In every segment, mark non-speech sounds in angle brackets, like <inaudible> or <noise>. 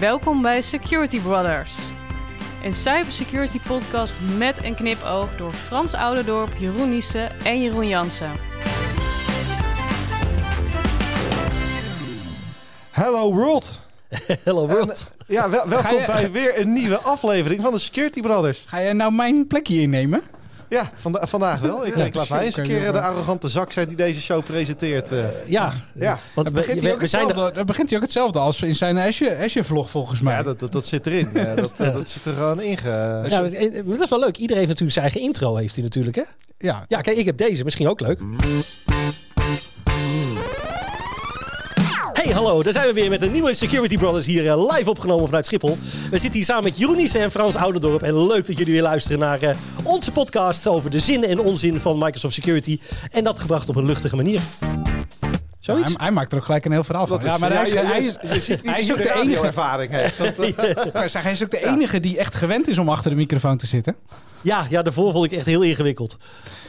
Welkom bij Security Brothers. Een cybersecurity podcast met een knipoog door Frans Ouderdorp, Jeroen Niesen en Jeroen Jansen. Hello world! <laughs> Hello world. En, ja, wel, welkom je- bij weer een nieuwe aflevering van de Security Brothers. Ga jij nou mijn plekje innemen? Ja, vanda- vandaag wel. Ik denk, laat mij eens een keer eh, de arrogante zak zijn die deze show presenteert. eh. ja, ja, want begint, hij we, ook we zijn hetzelfde, dan begint hij ook hetzelfde als in zijn Azure, Azure vlog volgens mij. ja dat, dat, dat zit erin. Eh, <laughs> dat, eh, dat zit er gewoon in. ja, maar dat is wel leuk. Iedereen heeft natuurlijk zijn eigen intro, heeft hij natuurlijk, hè? ja. Ja, kijk, ik heb deze. Misschien ook leuk. Hallo. Daar zijn we weer met een nieuwe Security Brothers hier eh, live opgenomen vanuit Schiphol. We zitten hier samen met Niesen en Frans Ouderdorp. En leuk dat jullie weer luisteren naar eh, onze podcast over de zin en onzin van Microsoft Security. En dat gebracht op een luchtige manier. Zoiets? Hij, hij maakt er ook gelijk een heel verhaal van. Is, ja, maar hij is, ja, je- hij is, je ziet wie hij is ook de enige. radioervaring heeft. Dat, eh, <laughs> Ik hij is ook de enige die echt gewend is om achter de microfoon te zitten. Ja, ja, daarvoor vond ik echt heel ingewikkeld.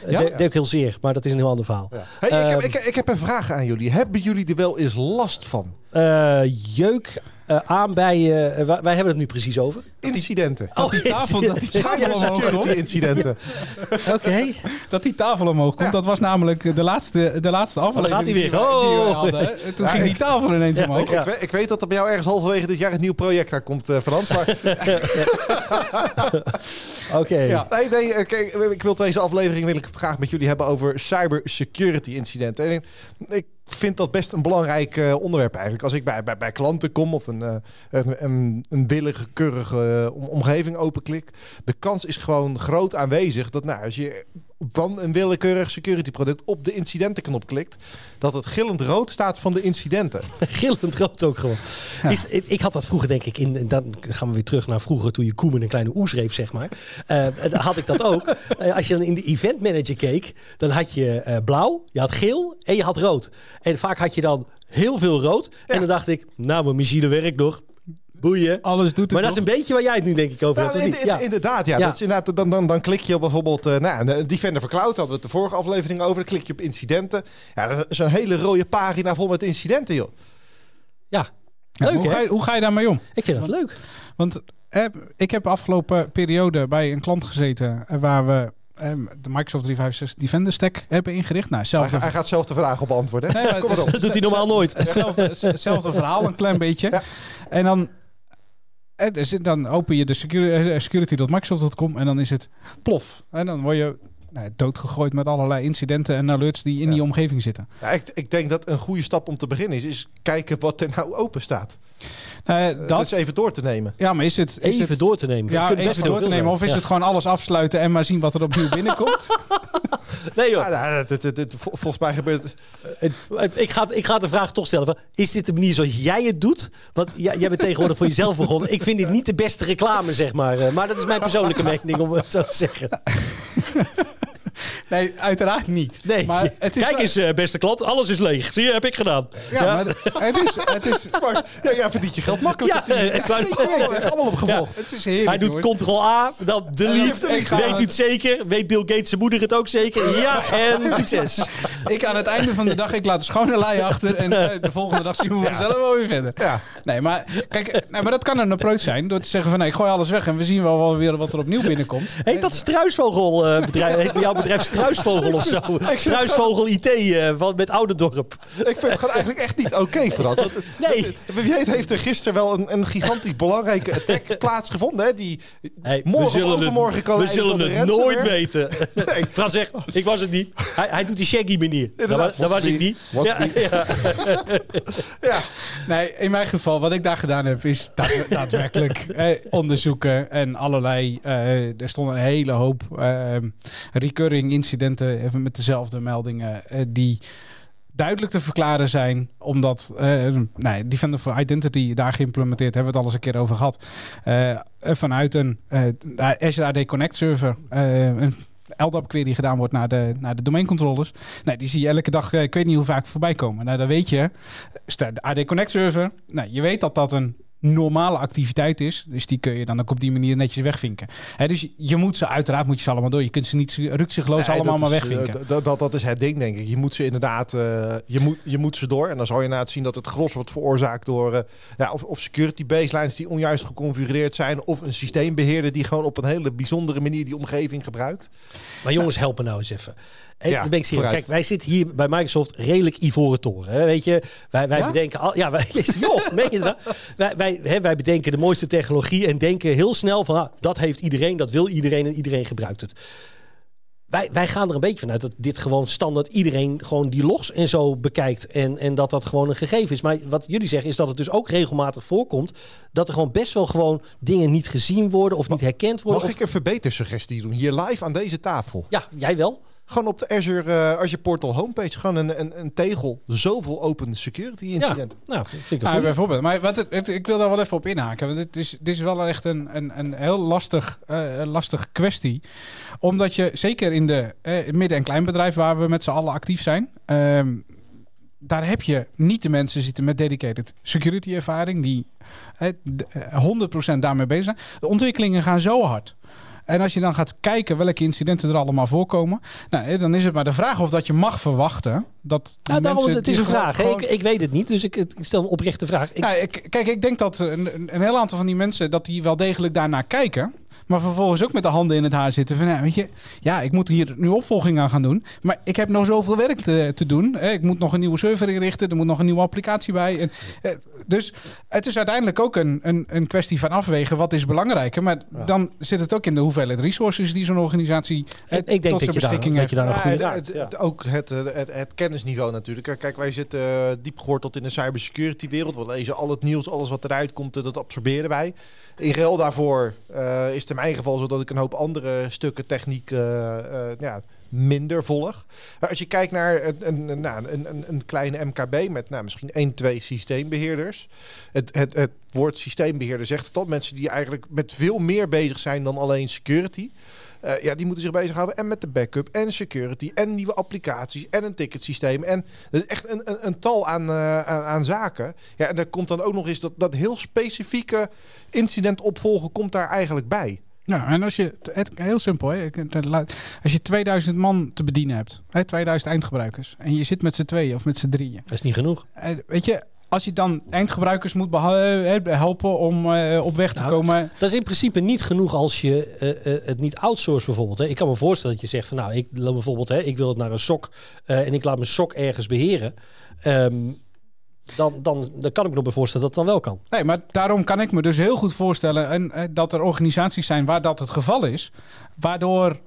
Eh, Ja? de- deed ook heel zeer, maar dat is een heel ander verhaal. ja. Hey, ik, heb, Ehm, ik, ik heb een vraag aan jullie. Hebben jullie er wel eens last van? Eh, jeuk eh, aan bij... eh, wij, wij hebben het nu precies over. Incidenten. Oh, die tafel, dat die tafel Ja, omhoog komt. incidenten. <laughs> Oké. Dat die tafel omhoog komt. Ja. Dat was namelijk de laatste, de laatste aflevering gaat hij weer. die we- die we Oh. En Toen Ja, ging die tafel ineens Ja, omhoog. ja. Ik, weet, ik weet dat er bij jou ergens halverwege dit jaar een nieuw project aan komt, eh Frans. Maar <laughs> <laughs> Oké. Ja. Nee, nee, eh, kijk, ik wil deze aflevering wil ik het graag met jullie hebben over cybersecurity incidenten. En ik, ik vind dat best een belangrijk eh, onderwerp eigenlijk. Als ik bij, bij, bij klanten kom of een, eh, een, een, een willige, keurige eh, om- omgeving openklik, de kans is gewoon groot aanwezig dat nou, als je van een willekeurig security product op de incidentenknop klikt, dat het gillend rood staat van de incidenten. <laughs> Gillend rood ook gewoon. Ja. Is, ik, ik had dat vroeger denk ik in... Dan gaan we weer terug naar vroeger toen je Koemen een kleine oes schreef, zeg maar. Eh, dan had ik dat ook. <laughs> Eh, als je dan in de event manager keek, dan had je eh, blauw, je had geel en je had rood. En vaak had je dan heel veel rood. En dan dacht ik, nou, mijn machine werkt nog. Boeien. Alles doet het Maar dat is een beetje waar jij het nu denk ik over Ja, hebt. Ja. Inderdaad, ja. Ja. Dat is inderdaad dan, dan, dan klik je op bijvoorbeeld eh nou, een Defender for Cloud. Hadden we het de vorige aflevering over. Dan klik je op incidenten. Ja, dat is een hele rode pagina vol met incidenten, joh. ja. Ja, Leuk, hoe, ga je, hoe ga je daarmee om? Ik vind dat leuk. Want eh, ik heb afgelopen periode bij een klant gezeten eh, waar we eh, de Microsoft 365 Defender Stack hebben ingericht. Nou, Hij, zelfde, ga- hij gaat zelf de vraag op beantwoorden. Nee, Kom maar op. Dat doet hij normaal nooit. hetzelfde, hetzelfde verhaal, een klein beetje. Ja. En dan, eh, dus dan open je de security, eh, security.microsoft.com en dan is het plof. En dan word je nou, doodgegooid met allerlei incidenten en alerts die in Ja. die omgeving zitten. Ja, ik, ik denk dat een goede stap om te beginnen is, is kijken wat er nou open staat. Nou, Dat dat, is even door te nemen. ja, maar is het... Is Even het, door te nemen. Ja, even door te nemen. Of is Ja. het gewoon alles afsluiten en maar zien wat er opnieuw <laughs> binnenkomt? Nee joh. Ja, nou, volgens mij gebeurt het. Het- Ik ga, ik ga de vraag toch stellen. van, Is dit de manier zoals jij het doet? Want jij, jij bent tegenwoordig voor jezelf begonnen. Ik vind dit niet de beste reclame, zeg maar. Eh, Maar dat is mijn persoonlijke mening, om het zo te zeggen. <laughs> <laughs> nee, uiteraard niet. Nee, Maar het is kijk wel- eens, eh, beste klant. Alles is leeg. Zie je, heb ik gedaan. Ja, maar het is, het is, <laughs> ja, jij verdient je geld makkelijk. Ja, natuurlijk. eh, ik wou- Allemaal, opgevolgd. het is heerlijk. Hij doet ctrl-A, dan delete. Weet u het zeker? Weet Bill Gates zijn moeder het ook zeker? Ja, en <laughs> succes. Ik aan het einde van de dag, ik laat de schone lei achter. En eh, de volgende dag zien we vanzelf wel weer verder. Ja. Nee, maar kijk, nou, maar dat kan een approach zijn. Door te zeggen van, nee, ik gooi alles weg en we zien wel weer wat er opnieuw binnenkomt. Heet dat struisvogelbedrijf? Heet bij jouw bedrijf struisvogel of zo? <laughs> Struisvogel IT eh, van, met Ouderdorp. Ik vind het gewoon eigenlijk echt niet oké voor dat. Nee. Wie weet heeft er gisteren wel een, een gigantisch belangrijke attack <laughs> plaatsgevonden. Hè? Die Hey, morgen of overmorgen kan we zullen het nooit weten. <laughs> Nee. Frans zegt, ik was het niet. Hij, hij doet die shaggy manier. Dat, was ik niet. was Ja, ja. Ja. Nee, in mijn geval, wat ik daar gedaan heb, is daad- daadwerkelijk eh, onderzoeken en allerlei. eh, er stonden een hele hoop eh, recurring incidenten even met dezelfde meldingen eh, die duidelijk te verklaren zijn, omdat eh nee, Defender for Identity daar geïmplementeerd hebben we het al eens een keer over gehad. Eh, vanuit een eh, Azure AD Connect server. een LDAP query gedaan wordt naar de, naar de domeincontrollers. Nee, die zie je elke dag, ik weet niet hoe vaak voorbij komen. Nou, dan weet je, de AD Connect server. Nou, je weet dat dat een normale activiteit is. Dus die kun je dan ook op die manier netjes wegvinken. Hè, dus je, moet ze uiteraard moet je ze allemaal door. Je kunt ze niet rukzichtloos Nee, allemaal dat maar is, wegvinken. eh, dat, dat, dat is het ding, denk ik. Je moet ze inderdaad, eh, je, moet, je moet ze door. En dan zal je inderdaad zien dat het gros wordt veroorzaakt door eh, ja, of, of security baselines die onjuist geconfigureerd zijn. Of een systeembeheerder die gewoon op een hele bijzondere manier die omgeving gebruikt. Maar jongens, help me nou eens even. Ja, dan ben ik serieus. Kijk, wij zitten hier bij Microsoft redelijk ivoren toren. Hè? Weet je, wij, wij Ja? bedenken al. Ja, wij, <laughs> <laughs> joh, meen je dat? Wij, wij, hè, wij bedenken de mooiste technologie en denken heel snel van ah, dat heeft iedereen, dat wil iedereen en iedereen gebruikt het. Wij, wij gaan er een beetje vanuit dat dit gewoon standaard iedereen gewoon die logs en zo bekijkt. En, en dat dat gewoon een gegeven is. Maar wat jullie zeggen is dat het dus ook regelmatig voorkomt. Dat er gewoon best wel gewoon dingen niet gezien worden of niet herkend worden. Mag of- ik een verbetersuggestie doen? Hier live aan deze tafel. Ja, jij wel. Gewoon op de Azure, eh, Azure Portal homepage. Gewoon een, een, een tegel. Zoveel open security incidenten. Nou, Ja, goeie. bijvoorbeeld. Maar wat het, het- ik wil daar wel even op inhaken. Want het is, dit is wel echt een, een, een heel lastig, eh, lastig kwestie. Omdat je, zeker in de eh, midden- en kleinbedrijf waar we met z'n allen actief zijn... ehm, daar heb je niet de mensen zitten met dedicated security ervaring... die eh, d- eh, 100% daarmee bezig zijn. De ontwikkelingen gaan zo hard... En als je dan gaat kijken welke incidenten er allemaal voorkomen, nou, eh, dan is het maar de vraag of dat je mag verwachten dat Ja, daarom, het is een vraag. gewoon- Ik, ik weet het niet, dus ik, ik stel een oprechte vraag. Ik, nou, ik, kijk, ik denk dat een, een- een heel aantal van die mensen dat die wel degelijk daarnaar kijken. Maar vervolgens ook met de handen in het haar zitten. Van, ja, weet je, ja, ik moet hier nu opvolging aan gaan doen. Maar ik heb nog zoveel werk te, te doen. hè. Ik moet nog een nieuwe server inrichten. Er moet nog een nieuwe applicatie bij. En, eh, dus het is uiteindelijk ook een, een, een kwestie van afwegen. Wat is belangrijker? Maar Ja. dan zit het ook in de hoeveelheid resources die zo'n organisatie eh, ik denk tot dat zijn daar, beschikking dat heeft. je daar een Ja, goede het- raad. het- Ja. het- Ook het, eh, het, het kennisniveau natuurlijk. Kijk, wij zitten diep geworteld in de cybersecurity wereld. We lezen al het nieuws, alles wat eruit komt, dat absorberen wij. In ruil daarvoor eh, is in mijn geval zo dat ik een hoop andere stukken techniek eh, eh, ja, minder volg. Als je kijkt naar een, een, een, nou, een, kleine MKB met nou, misschien één, twee systeembeheerders. Het, het, het woord systeembeheerder zegt het al. Mensen die eigenlijk met veel meer bezig zijn dan alleen security. Eh, ja, die moeten zich bezighouden en met de backup en security en nieuwe applicaties en een ticketsysteem. En dat is echt een, een, een tal aan, aan, aan zaken. Ja, en daar komt dan ook nog eens dat, dat heel specifieke incident opvolgen komt daar eigenlijk bij. Nou, en als je, het, heel simpel, hè, als je 2000 man te bedienen hebt, hè, 2000 eindgebruikers, en je zit met z'n tweeën of met z'n drieën. Dat is niet genoeg. Eh, weet je, als je dan eindgebruikers moet beha- eh, helpen om eh, op weg te Nou, komen. Dat is in principe niet genoeg als je eh, eh, het niet outsource bijvoorbeeld. Hè. Ik kan me voorstellen dat je zegt van nou, ik wil bijvoorbeeld, hè, ik wil het naar een sok eh, en ik laat mijn sok ergens beheren. Ehm, dan, dan, dan kan ik me nog voorstellen dat het dan wel kan. Nee, maar daarom kan ik me dus heel goed voorstellen en, eh, dat er organisaties zijn waar dat het geval is. Waardoor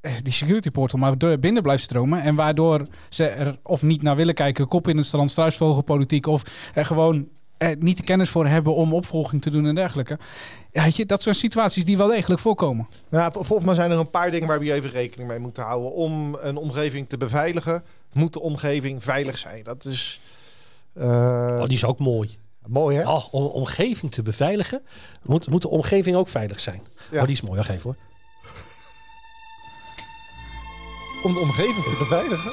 eh, die security portal maar door binnen blijft stromen. En waardoor ze er of niet naar willen kijken, kop in het strand, struisvogelpolitiek. Of er gewoon eh, niet de kennis voor hebben om opvolging te doen en dergelijke. Ja, je, dat zijn situaties die wel degelijk voorkomen. Ja, volgens mij zijn er een paar dingen waar we even rekening mee moeten houden. Om een omgeving te beveiligen, moet de omgeving veilig zijn. Dat is eh, Oh, die is ook mooi. mooi, hè? Oh, om omgeving te beveiligen, moet, moet de omgeving ook veilig zijn. Ja. Oh, die is mooi. Wacht even hoor. Om de omgeving te beveiligen,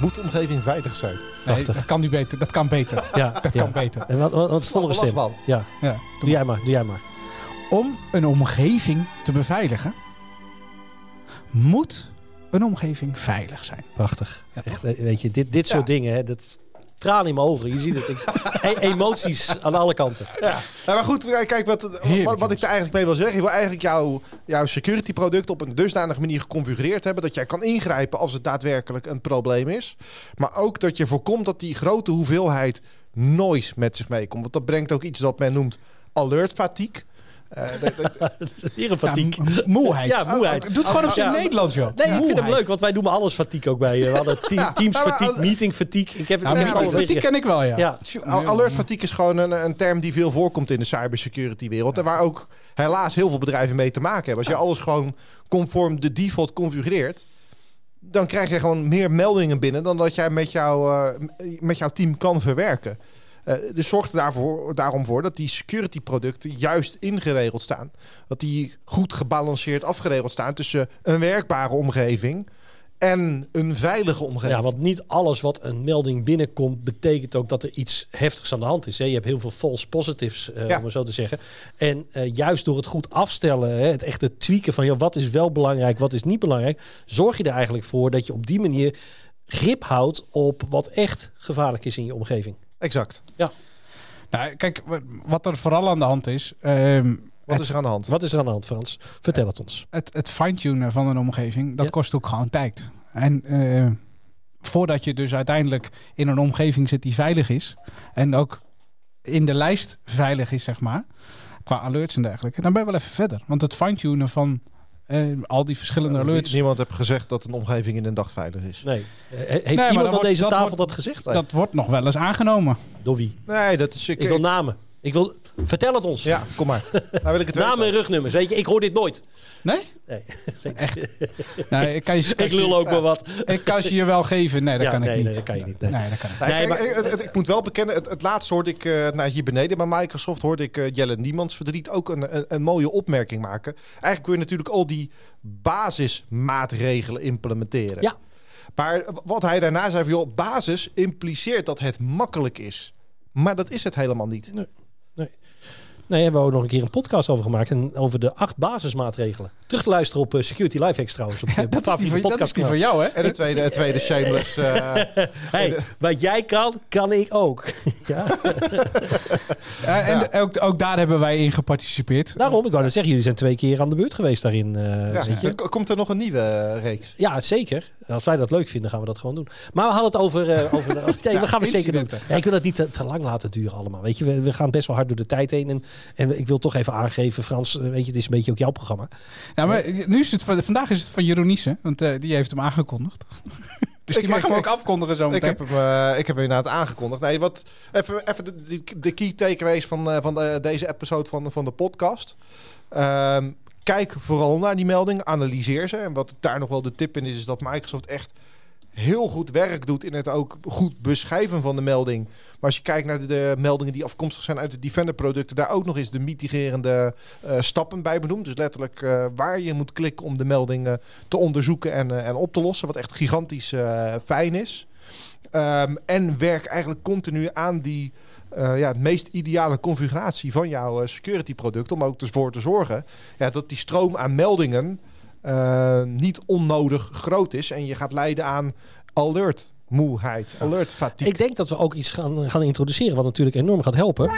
moet de omgeving veilig zijn. Nee, Prachtig. dat kan nu beter. Dat kan beter. <laughs> Ja, Dat ja. kan beter. En wat, wat, wat volgende Lach, stem? Ja, Ja, doe jij maar, doe jij maar. Om een omgeving te beveiligen, moet een omgeving veilig zijn. Prachtig. Ja, Echt, eh, weet je, dit, dit soort Ja. dingen, hè, dat tranen in mijn ogen. Je ziet het. Ik, <laughs> e- emoties aan alle kanten. Ja, nou, maar goed, kijk, kijk wat, wat ik er eigenlijk mee wil zeggen. Ik wil eigenlijk jouw, jouw security product op een dusdanige manier geconfigureerd hebben... dat jij kan ingrijpen als het daadwerkelijk een probleem is. Maar ook dat je voorkomt dat die grote hoeveelheid noise met zich meekomt. Want dat brengt ook iets dat men noemt alert fatigue. Eh, <laughs> Hier een fatiek. Ja, moeheid. Ja, moeheid. Doe het gewoon op zijn Ja. Nederlands, joh. Nee, ik vind hem leuk, want wij noemen alles fatiek ook bij. eh, We hadden te- teams fatiek, meeting fatiek. Ik heb het ik heb beetje- ken ik wel, ja. Ja, Al- Alert fatigue is gewoon een, een term die veel voorkomt in de cybersecurity wereld. En waar ook helaas heel veel bedrijven mee te maken hebben. Als je alles gewoon conform de default configureert. Dan krijg je gewoon meer meldingen binnen dan dat jij met, jou, eh, met jouw team kan verwerken. Eh, dus zorg er daarvoor, daarom voor dat die security producten juist ingeregeld staan. Dat die goed gebalanceerd afgeregeld staan tussen een werkbare omgeving en een veilige omgeving. Ja, want niet alles wat een melding binnenkomt, betekent ook dat er iets heftigs aan de hand is. Hè. Je hebt heel veel false positives, eh, Ja. om het zo te zeggen. En eh, juist door het goed afstellen, hè, het echte tweaken van joh, wat is wel belangrijk, wat is niet belangrijk, zorg je er eigenlijk voor dat je op die manier grip houdt op wat echt gevaarlijk is in je omgeving. Exact. Nou, kijk, wa- wat er vooral aan de hand is. ehm, Wat het, is er aan de hand? Wat is er aan de hand, Frans? Vertel het ons. het, het fine-tunen van een omgeving, dat Ja. kost ook gewoon tijd. En eh, voordat je dus uiteindelijk in een omgeving zit die veilig is. En ook in de lijst veilig is, zeg maar. Qua alerts en dergelijke. Dan ben je wel even verder. Want het fine-tunen van eh, al die verschillende Nie- alerts. Niemand heeft gezegd dat een omgeving in een dag veilig is. Nee. Eh, Heeft maar iemand aan deze dat tafel wordt- dat gezegd? Dat wordt nog wel eens aangenomen. Door wie? Nee, dat is... Ik, Ik wil namen. Ik wil... Vertel het ons. ja, kom maar. Nou wil ik het <laughs> Namen en rugnummers. Weet je, ik hoor dit nooit. Nee? Nee. <laughs> Nou, ik kan je, ik lul ook maar wat. Ik kan ze je wel geven. Nee, dat Ja, kan nee, ik niet. nee, dat kan je niet, nee. Nee, dat kan ik Nee, maar- ik, moet wel bekennen, het, het laatste hoorde ik eh, nou, hier beneden bij Microsoft, hoorde ik eh, Jelle Niemands verdriet ook een, een, een mooie opmerking maken. Eigenlijk kun je natuurlijk al die basismaatregelen implementeren. Ja. Maar wat hij daarna zei, van, joh, basis impliceert dat het makkelijk is. Maar dat is het helemaal niet. Nee, hebben we ook nog een keer een podcast over gemaakt. En over de acht basismaatregelen. Terug te luisteren op eh, Security Lifehacks trouwens. Op <laughs> je dat, is die dat is van jou, hè? En het tweede, het tweede shameless. <laughs> eh, Hey, wat jij kan, kan ik ook. <laughs> ja, Ja, en Ja. de- ook, ook daar hebben wij in geparticipeerd. daarom, ik wou net zeggen, jullie zijn twee keer aan de beurt geweest daarin. eh, ja. weet je. Komt er nog een nieuwe eh, reeks? Ja, zeker. Als wij dat leuk vinden, gaan we dat gewoon doen. Maar we hadden het over... eh, over de, <laughs> nee, dat gaan we zeker doen. Ja, ik wil het niet te, te lang laten duren allemaal. Weet je, we, we gaan best wel hard door de tijd heen. En, en ik wil toch even aangeven, Frans, eh, weet je, het is een beetje ook jouw programma. Nou, maar nu is het van, vandaag is het van Jeroenice, want eh, die heeft hem aangekondigd. <laughs> dus die Ik- mag ik- hem ook ik- afkondigen zo Ik meteen. heb, hem, ik heb hem inderdaad aangekondigd. Nee, wat, even, even de, de, key takeaways van, eh, van de- deze episode van, van de podcast. Ehm, kijk vooral naar die melding, analyseer ze. En wat daar nog wel de tip in is, is dat Microsoft echt heel goed werk doet in het ook goed beschrijven van de melding. Maar als je kijkt naar de, meldingen die afkomstig zijn uit de Defender-producten, daar ook nog eens de mitigerende eh, stappen bij benoemd. Dus letterlijk eh, waar je moet klikken om de melding eh, te onderzoeken en, en op te lossen, wat echt gigantisch fijn is. Ehm, en werk eigenlijk continu aan die eh, ja, het meest ideale configuratie van jouw eh, security product. Om ook ervoor te zorgen ja, dat die stroom aan meldingen eh, niet onnodig groot is. En je gaat leiden aan alert moeheid, alert fatigue. Ik denk dat we ook iets gaan, gaan introduceren, wat natuurlijk enorm gaat helpen.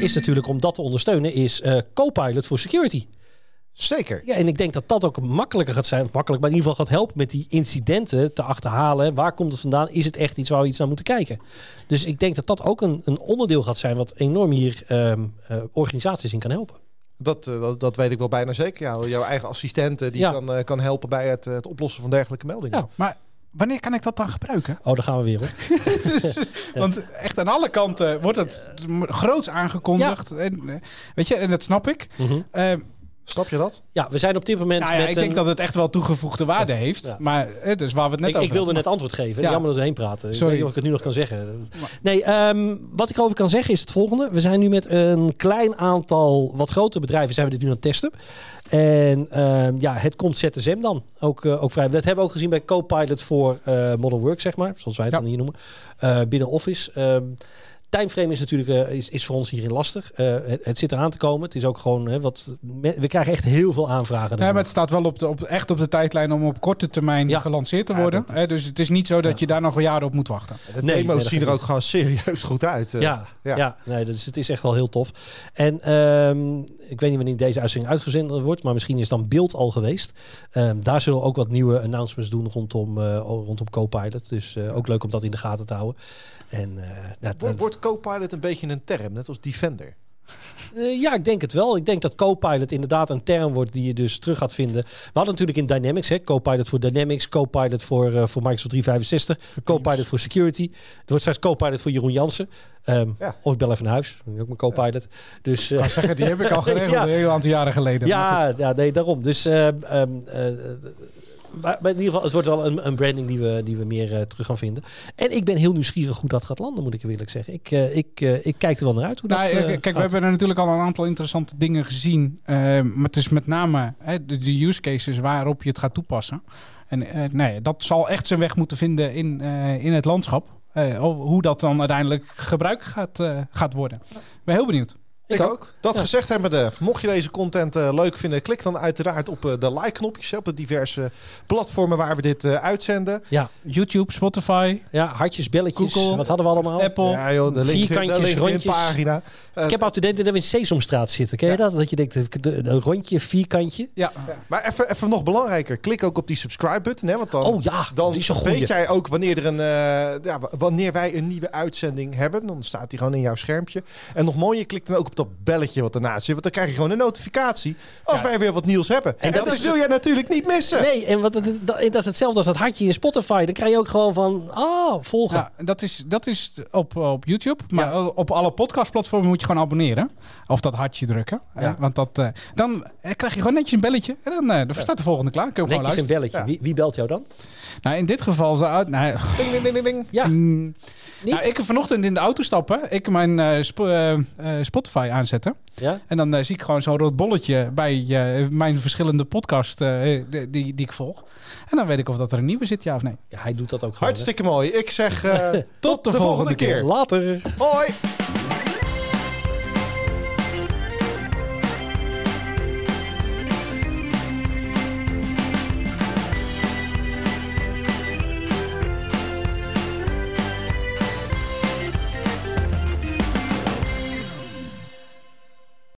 Is natuurlijk om dat te ondersteunen, is eh Copilot voor Security. Zeker. Ja, en ik denk dat dat ook makkelijker gaat zijn, of makkelijk, maar in ieder geval gaat helpen met die incidenten te achterhalen. Waar komt het vandaan? Is het echt iets waar we iets naar moeten kijken? Dus ik denk dat dat ook een, een onderdeel gaat zijn wat enorm hier ehm, eh, organisaties in kan helpen. Dat, eh, dat, dat weet ik wel bijna zeker. Ja, jouw eigen assistente die Ja. kan, eh, kan helpen bij het, het oplossen van dergelijke meldingen. Ja. Maar wanneer kan ik dat dan gebruiken? Oh, daar gaan we weer hoor. <laughs> Want echt aan alle kanten wordt het groots aangekondigd. En, weet je, en dat snap ik. Eh, Snap je dat? Ja, we zijn op dit moment nou ja, met ik een- denk dat het echt wel toegevoegde waarde heeft. Ja. Maar dus waar we het net ik, over ik wilde net antwoord geven. Ja. Jammer dat we heen praten. Ik Sorry. weet niet of ik het nu nog kan zeggen. Nee, ehm, wat ik over kan zeggen is het volgende. We zijn nu met een klein aantal wat grotere bedrijven zijn we dit nu aan het testen. En ehm, ja, het komt ZSM dan ook, eh, ook vrij. Dat hebben we ook gezien bij Copilot voor eh, Modern Work, zeg maar. Zoals wij het Ja. dan hier noemen. Eh, binnen Office. Ehm timeframe is natuurlijk eh, is, is voor ons hierin lastig. Eh, het, het zit eraan te komen. Het is ook gewoon hè, wat. me- We krijgen echt heel veel aanvragen. Ja, maar het staat wel op de, op, echt op de tijdlijn om op korte termijn Ja. gelanceerd te Ja, worden. dus het is niet zo dat je daar nog een jaar op moet wachten. De Nee, demo's nee, zien er ook gewoon serieus goed uit. eh. Ja, Ja. ja. nee, dat is, het is echt wel heel tof. En ehm, ik weet niet wanneer deze uitzending uitgezonden wordt, maar misschien is dan beeld al geweest. Ehm, daar zullen we ook wat nieuwe announcements doen rondom, eh, rondom Copilot. Dus eh, ook leuk om dat in de gaten te houden. En eh, dat, Wordt, wordt Copilot een beetje een term, net als Defender? eh, ja, ik denk het wel. Ik denk dat Copilot inderdaad een term wordt die je dus terug gaat vinden. We hadden natuurlijk in Dynamics, hè, Copilot voor Dynamics, Copilot voor, eh, voor Microsoft 365, Copilot voor Security. Er wordt straks Copilot voor Jeroen Jansen. Ehm Ja. Of ik bel even naar huis. Dan ben ik ook mijn Copilot. Dus, kan zeggen, die heb ik al <laughs> geregeld Ja. een heel aantal jaren geleden. Ja, ja, nee, daarom. Dus ehm, ehm, eh, maar, in ieder geval, het wordt wel een, een branding die we, die we meer eh, terug gaan vinden. En ik ben heel nieuwsgierig hoe dat gaat landen, moet ik eerlijk zeggen. Ik, eh, ik, eh, ik kijk er wel naar uit hoe Nou, dat kijk, we hebben er natuurlijk al een aantal interessante dingen gezien. maar het is met name hè, de, de use cases waarop je het gaat toepassen. En nee, dat zal echt zijn weg moeten vinden in, in het landschap. Hoe dat dan uiteindelijk gebruikt gaat, gaat worden. Ik ben heel benieuwd. Ik, Ik ook. Dat Ja. gezegd hebbende, mocht je deze content eh, leuk vinden, klik dan uiteraard op eh, de like-knopjes op de diverse platformen waar we dit eh, uitzenden. Ja, YouTube, Spotify, ja, hartjes, belletjes, Google, wat hadden we allemaal? Apple. Ja, joh, de link, Vierkantjes, rondjes. pagina. Ik heb altijd de dat we in Sesamstraat zitten. Ken je Ja. dat? Dat je denkt, de- de- een rondje, vierkantje. Ja, ja. Maar even, even nog belangrijker, klik ook op die subscribe-button, hè, want dan... Oh ja, Dan die is een weet jij ook wanneer, er een, wanneer wij een nieuwe uitzending hebben. Dan staat die gewoon in jouw schermpje. En nog mooier, klik dan ook op dat belletje wat ernaast zit. Want dan krijg je gewoon een notificatie als Ja. wij weer wat nieuws hebben. En, En dat dat is- wil jij natuurlijk niet missen. Nee, en wat, het, dat, dat is hetzelfde als dat hartje in Spotify. Dan krijg je ook gewoon van, ah, volgen. ja dat, is, dat is op, op YouTube. Maar Ja. op alle podcastplatformen moet je gewoon abonneren. Of dat hartje drukken. Eh, Ja. want dat, eh, dan eh, krijg je gewoon netjes een belletje. En dan, eh, dan staat de volgende klaar. Kun je gewoon Netjes een luisteren. belletje. Wie, wie belt jou dan? Nou, in dit geval... zou- Nou, Ding, ding, ding, ding, ding. Ja, mm, niet? Nou, ik vanochtend in de auto stappen, ik mijn eh, eh, eh, Spotify aanzetten. ja? En dan zie ik gewoon zo'n rood bolletje bij eh, mijn verschillende podcast eh, die, die, die ik volg. En dan weet ik of dat er een nieuwe zit, ja of nee. ja, hij doet dat ook gewoon. hè. Hartstikke mooi. Ik zeg eh, <laughs> tot, de de, volgende volgende keer. Later. Hoi.